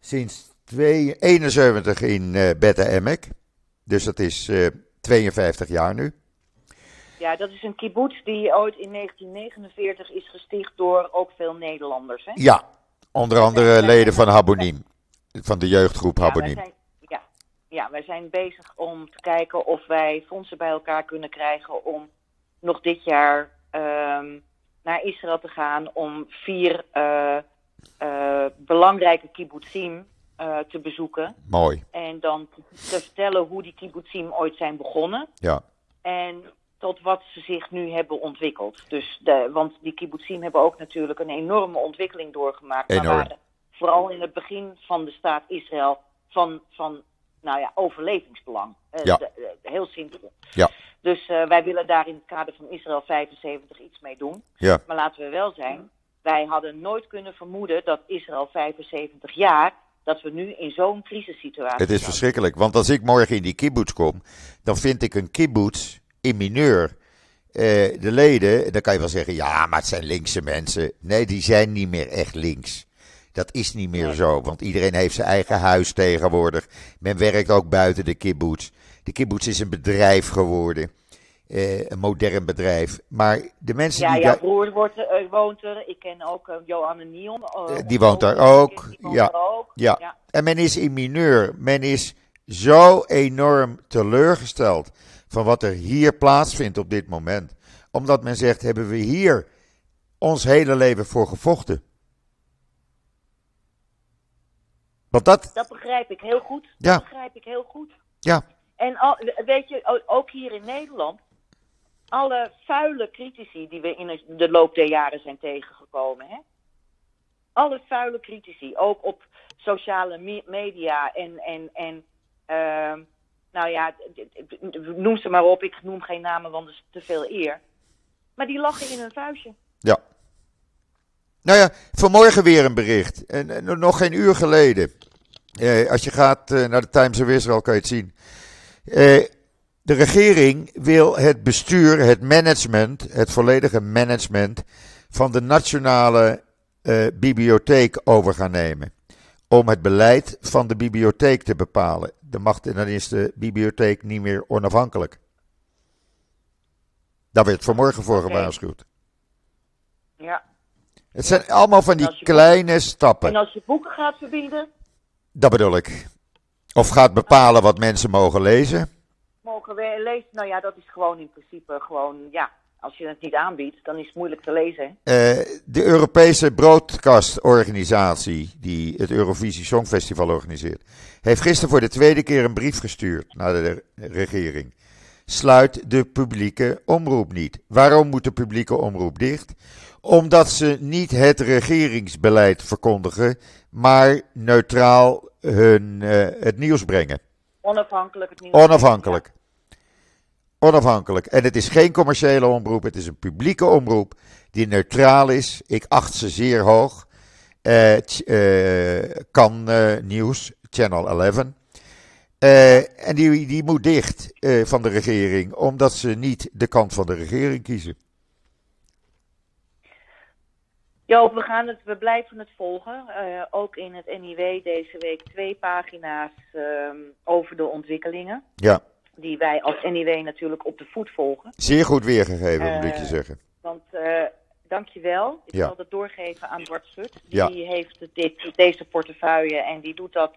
sinds twee- 71 in eh Beta Emek. Dus dat is eh, 52 jaar nu. Ja, dat is een kibbutz die ooit in 1949 is gesticht door ook veel Nederlanders. Hè? Ja, onder andere leden van Habonim. Van de jeugdgroep Habonim. ja, ja, wij zijn bezig om te kijken of wij fondsen bij elkaar kunnen krijgen om nog dit jaar ehm, naar Israël te gaan om vier eh, eh, belangrijke kibbutzim eh, te bezoeken. Mooi, En dan te vertellen hoe die kibbutzim ooit zijn begonnen. ja. En tot wat ze zich nu hebben ontwikkeld. Dus de, want die kibbutzim hebben ook natuurlijk een enorme ontwikkeling doorgemaakt. Maar Enorm. waren vooral in het begin van de staat Israël van, van nou ja, overlevingsbelang. Ja. de- de- heel simpel. Ja. Dus eh, wij willen daar in het kader van Israël 75 iets mee doen. Ja. Maar laten we wel zijn, wij hadden nooit kunnen vermoeden dat Israël 75 jaar, dat we nu in zo'n crisissituatie Het is verschrikkelijk, want als ik morgen in die kibbutz kom, dan vind ik een kibbutz in mineur. Eh, de leden, dan kan je wel zeggen, ja, maar het zijn linkse mensen. Nee, die zijn niet meer echt links. Dat is niet meer Nee. zo, want iedereen heeft zijn eigen huis tegenwoordig. Men werkt ook buiten de kibbutz. De kibbutz is een bedrijf geworden, eh, een modern bedrijf. Maar de mensen Ja, die jouw daar... broer wordt, eh, woont er. Ik ken ook uh, Johanne Nion. Eh, die woont daar woont ja. ook. Ja. ja. En men is in mineur. Men is zo enorm teleurgesteld van wat er hier plaatsvindt op dit moment. Omdat men zegt, hebben we hier ons hele leven voor gevochten? Want dat, Dat begrijp ik heel goed. Ja. Dat begrijp ik heel goed. ja, En weet je, ook hier in Nederland, alle vuile critici die we in de- loop der jaren zijn tegengekomen, hè? Alle vuile critici, ook op sociale me- media en, en, en ehm, nou ja, noem ze maar op, ik noem geen namen, want dat is te veel eer. Maar die lachen in hun vuistje. ja. Nou ja, vanmorgen weer een bericht. En, en nog geen uur geleden. Eh, als je gaat eh, naar de Times of Israel kan je het zien. Eh, de regering wil het bestuur, het management, het volledige management van de nationale eh, bibliotheek over gaan nemen. Om het beleid van de bibliotheek te bepalen. Dan, mag, dan is de bibliotheek niet meer onafhankelijk. Daar werd vanmorgen voor Oké. gewaarschuwd. Ja. Het zijn allemaal van die kleine stappen. En als je boeken gaat verbieden, Dat bedoel ik. Of gaat bepalen wat mensen mogen lezen. mogen we lezen. Nou ja, dat is gewoon in principe gewoon, ja, als je het niet aanbiedt, dan is het moeilijk te lezen. Eh, de Europese broadcastorganisatie, die het Eurovisie Songfestival organiseert, heeft gisteren voor de tweede keer een brief gestuurd naar de regering. Sluit de publieke omroep niet. Waarom moet de publieke omroep dicht? Omdat ze niet het regeringsbeleid verkondigen, maar neutraal hun, eh, het nieuws brengen. Onafhankelijk het nieuws. Onafhankelijk. Onafhankelijk. En het is geen commerciële omroep, het is een publieke omroep die neutraal is. Ik acht ze zeer hoog. Eh, eh, kan Nieuws, Channel 11. Eh, en die, die moet dicht van de regering, omdat ze niet de kant van de regering kiezen. Joop, we, gaan het, we blijven het volgen. Eh, ook in het NIW deze week twee pagina's ehm, over de ontwikkelingen. Ja, Die wij als NIW natuurlijk op de voet volgen. zeer goed weergegeven, moet ik je Eh, zeggen. Want, eh dankjewel. Ik Ja. zal het doorgeven aan Bart Schut. Ja. Die heeft dit, deze portefeuille en die doet dat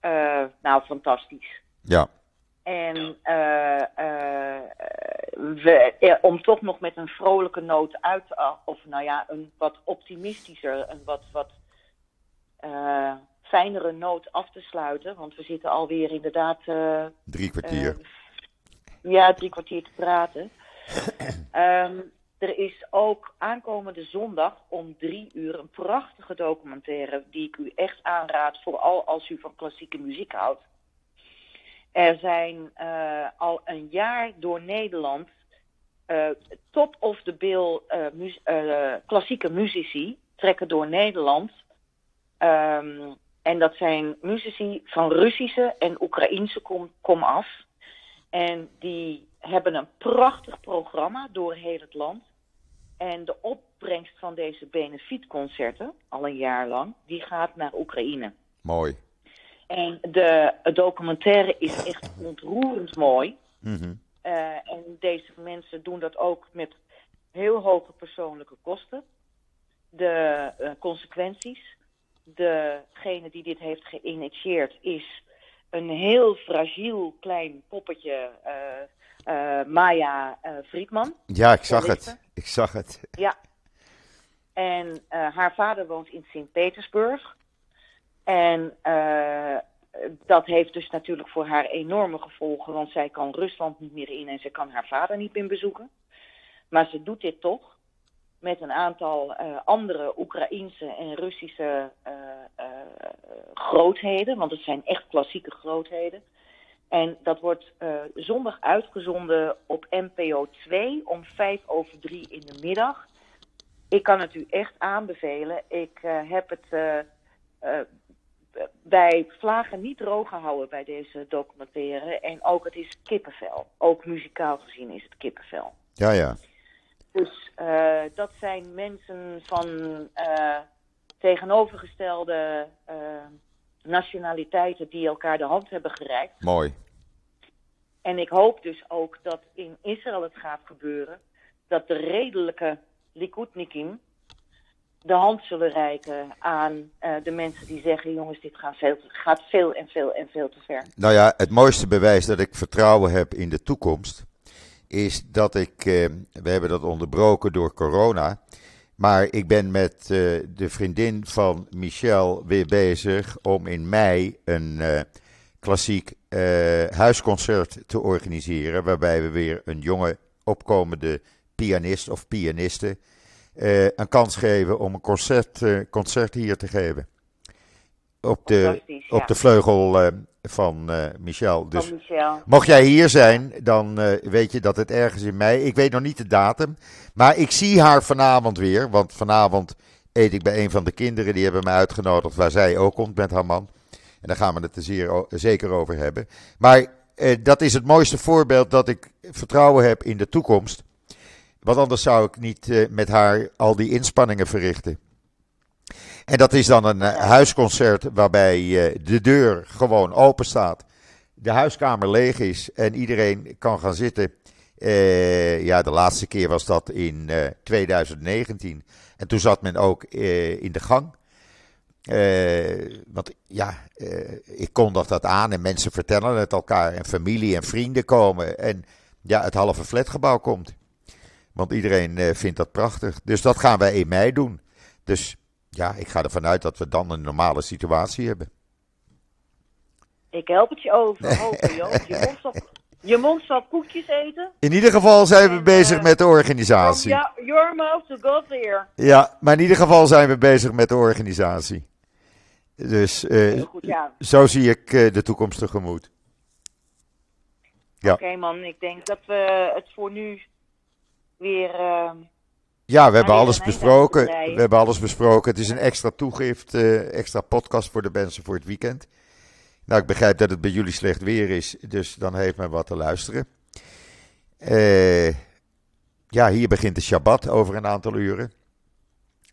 eh, nou fantastisch. Ja, En eh, eh, we, eh, om toch nog met een vrolijke noot uit, te- of nou ja, een wat optimistischer, een wat, wat eh, fijnere noot af te sluiten. Want we zitten alweer inderdaad drie kwartier. ja, drie kwartier te praten. Ehm, Er is ook aankomende zondag om drie uur een prachtige documentaire die ik u echt aanraad, vooral als u van klassieke muziek houdt. Er zijn uh, al een jaar door Nederland uh, top of the bill mu klassieke muzici trekken door Nederland. Um, en dat zijn muzici van Russische en Oekraïnse kom, kom af. En die hebben een prachtig programma door heel het land. En de opbrengst van deze benefietconcerten, al een jaar lang, die gaat naar Oekraïne. Mooi. En de documentaire is echt ontroerend mooi. Mm -hmm. uh, en deze mensen doen dat ook met heel hoge persoonlijke kosten. De uh, consequenties. Degene die dit heeft geïnitieerd is een heel fragiel klein poppetje, uh, Maya Friedman. Ja, ik zag het. Ik zag het. Ja. En haar vader woont in Sint-Petersburg. En uh, dat heeft dus natuurlijk voor haar enorme gevolgen, want zij kan Rusland niet meer in en ze kan haar vader niet meer bezoeken. Maar ze doet dit toch met een aantal uh, andere Oekraïense en Russische uh, grootheden, want het zijn echt klassieke grootheden. En dat wordt zondag uitgezonden op NPO 2 om vijf over drie in de middag. Ik kan het u echt aanbevelen. Ik heb het bij Vlagen niet droog gehouden bij deze documentaire. En ook het is kippenvel. Ook muzikaal gezien is het kippenvel. Ja, ja. Dus uh, dat zijn mensen van uh, tegenovergestelde uh, nationaliteiten die elkaar de hand hebben gereikt. Mooi. En ik hoop dus ook dat in Israël het gaat gebeuren dat de redelijke Likudnikim de hand zullen reiken aan uh, de mensen die zeggen: jongens, dit gaat veel, gaat veel en veel en veel te ver. Nou ja, het mooiste bewijs dat ik vertrouwen heb in de toekomst is dat ik, uh, we hebben dat onderbroken door corona, maar ik ben met uh, de vriendin van Michel weer bezig om in mei een klassiek huisconcert te organiseren, waarbij we weer een jonge opkomende pianist of pianiste uh, een kans geven om een concert, uh, concert hier te geven. Op de, op de vleugel uh, van Michel. Dus van Michel. mocht jij hier zijn, dan weet je dat het ergens in mei. Ik weet nog niet de datum. Maar ik zie haar vanavond weer. Want vanavond eet ik bij een van de kinderen. Die hebben me uitgenodigd waar zij ook komt met haar man. En daar gaan we het er zeer, zeker over hebben. Maar dat is het mooiste voorbeeld dat ik vertrouwen heb in de toekomst. Want anders zou ik niet uh, met haar al die inspanningen verrichten. En dat is dan een uh, huisconcert waarbij uh, de deur gewoon open staat. De huiskamer leeg is en iedereen kan gaan zitten. ja, de laatste keer was dat in 2019. En toen zat men ook in de gang. want ja, ik kondig dat aan en mensen vertellen het elkaar. En familie en vrienden komen. En ja, het halve flatgebouw komt. Want iedereen uh, vindt dat prachtig. Dus dat gaan wij in mei doen. Dus ja, ik ga ervan uit dat we dan een normale situatie hebben. Ik help het je over. Hopen. Je mond zal, je mond zal koekjes eten. In ieder geval zijn we en, bezig uh, met de organisatie. Ja, your mouth to God's ear. Ja, maar in ieder geval zijn we bezig met de organisatie. Dus uh, goed, ja. zo zie ik de toekomst tegemoet. Ja. Oké okay, man, ik denk dat we het voor nu weer. Uh, ja, we hebben alles besproken. We hebben alles besproken. Het is een extra toegift, uh, extra podcast voor de mensen voor het weekend. Nou, ik begrijp dat het bij jullie slecht weer is, dus dan heeft men wat te luisteren. Uh, ja, hier begint de Shabbat over een aantal uren.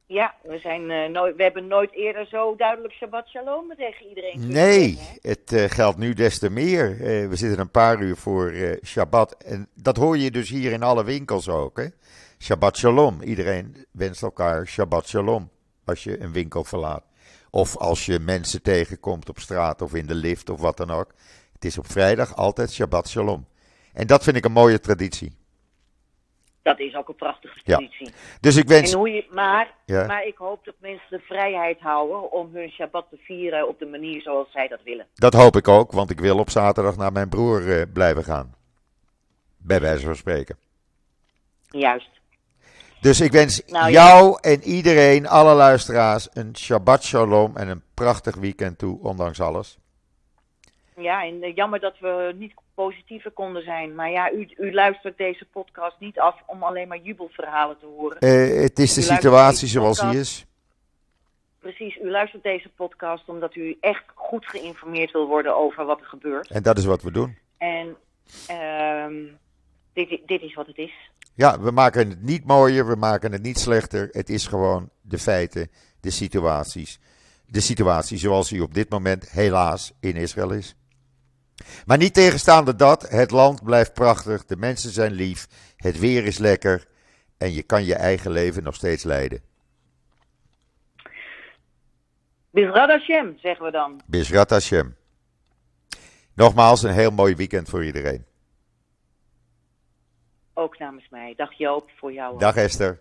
Ja, we, zijn, uh, nooit, we hebben nooit eerder zo duidelijk Shabbat Shalom tegen iedereen. Nee, zeggen, het uh, geldt nu des te meer. Uh, we zitten een paar uur voor Shabbat. En dat hoor je dus hier in alle winkels ook. Hè? Shabbat Shalom. Iedereen wenst elkaar Shabbat Shalom als je een winkel verlaat. Of als je mensen tegenkomt op straat of in de lift of wat dan ook. Het is op vrijdag altijd Shabbat Shalom. En dat vind ik een mooie traditie. Dat is ook een prachtige traditie. Ja. Dus ik wens... En hoe je, maar, ja. maar ik hoop dat mensen de vrijheid houden om hun Shabbat te vieren op de manier zoals zij dat willen. Dat hoop ik ook, want ik wil op zaterdag naar mijn broer uh, blijven gaan. Bij wijze van spreken. Juist. Dus ik wens Nou, ja. jou en iedereen, alle luisteraars, een Shabbat Shalom en een prachtig weekend toe, ondanks alles. Ja, en eh, jammer dat we niet positiever konden zijn. Maar ja, u, u luistert deze podcast niet af om alleen maar jubelverhalen te horen. Eh, het is de U situatie zoals die is. Precies, u luistert deze podcast omdat u echt goed geïnformeerd wil worden over wat er gebeurt. En dat is wat we doen. En ehm, dit, dit is wat het is. Ja, we maken het niet mooier, we maken het niet slechter. Het is gewoon de feiten, de situaties. De situatie zoals die op dit moment helaas in Israël is. Maar niet tegenstaande dat, het land blijft prachtig, de mensen zijn lief, het weer is lekker en je kan je eigen leven nog steeds leiden. Bizrad Hashem, zeggen we dan. Hashem. Nogmaals, een heel mooi weekend voor iedereen. Ook namens mij. Dag Joop, voor jou. Dag Esther.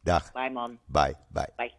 Dag. Bye man. Bye. Bye. Bye.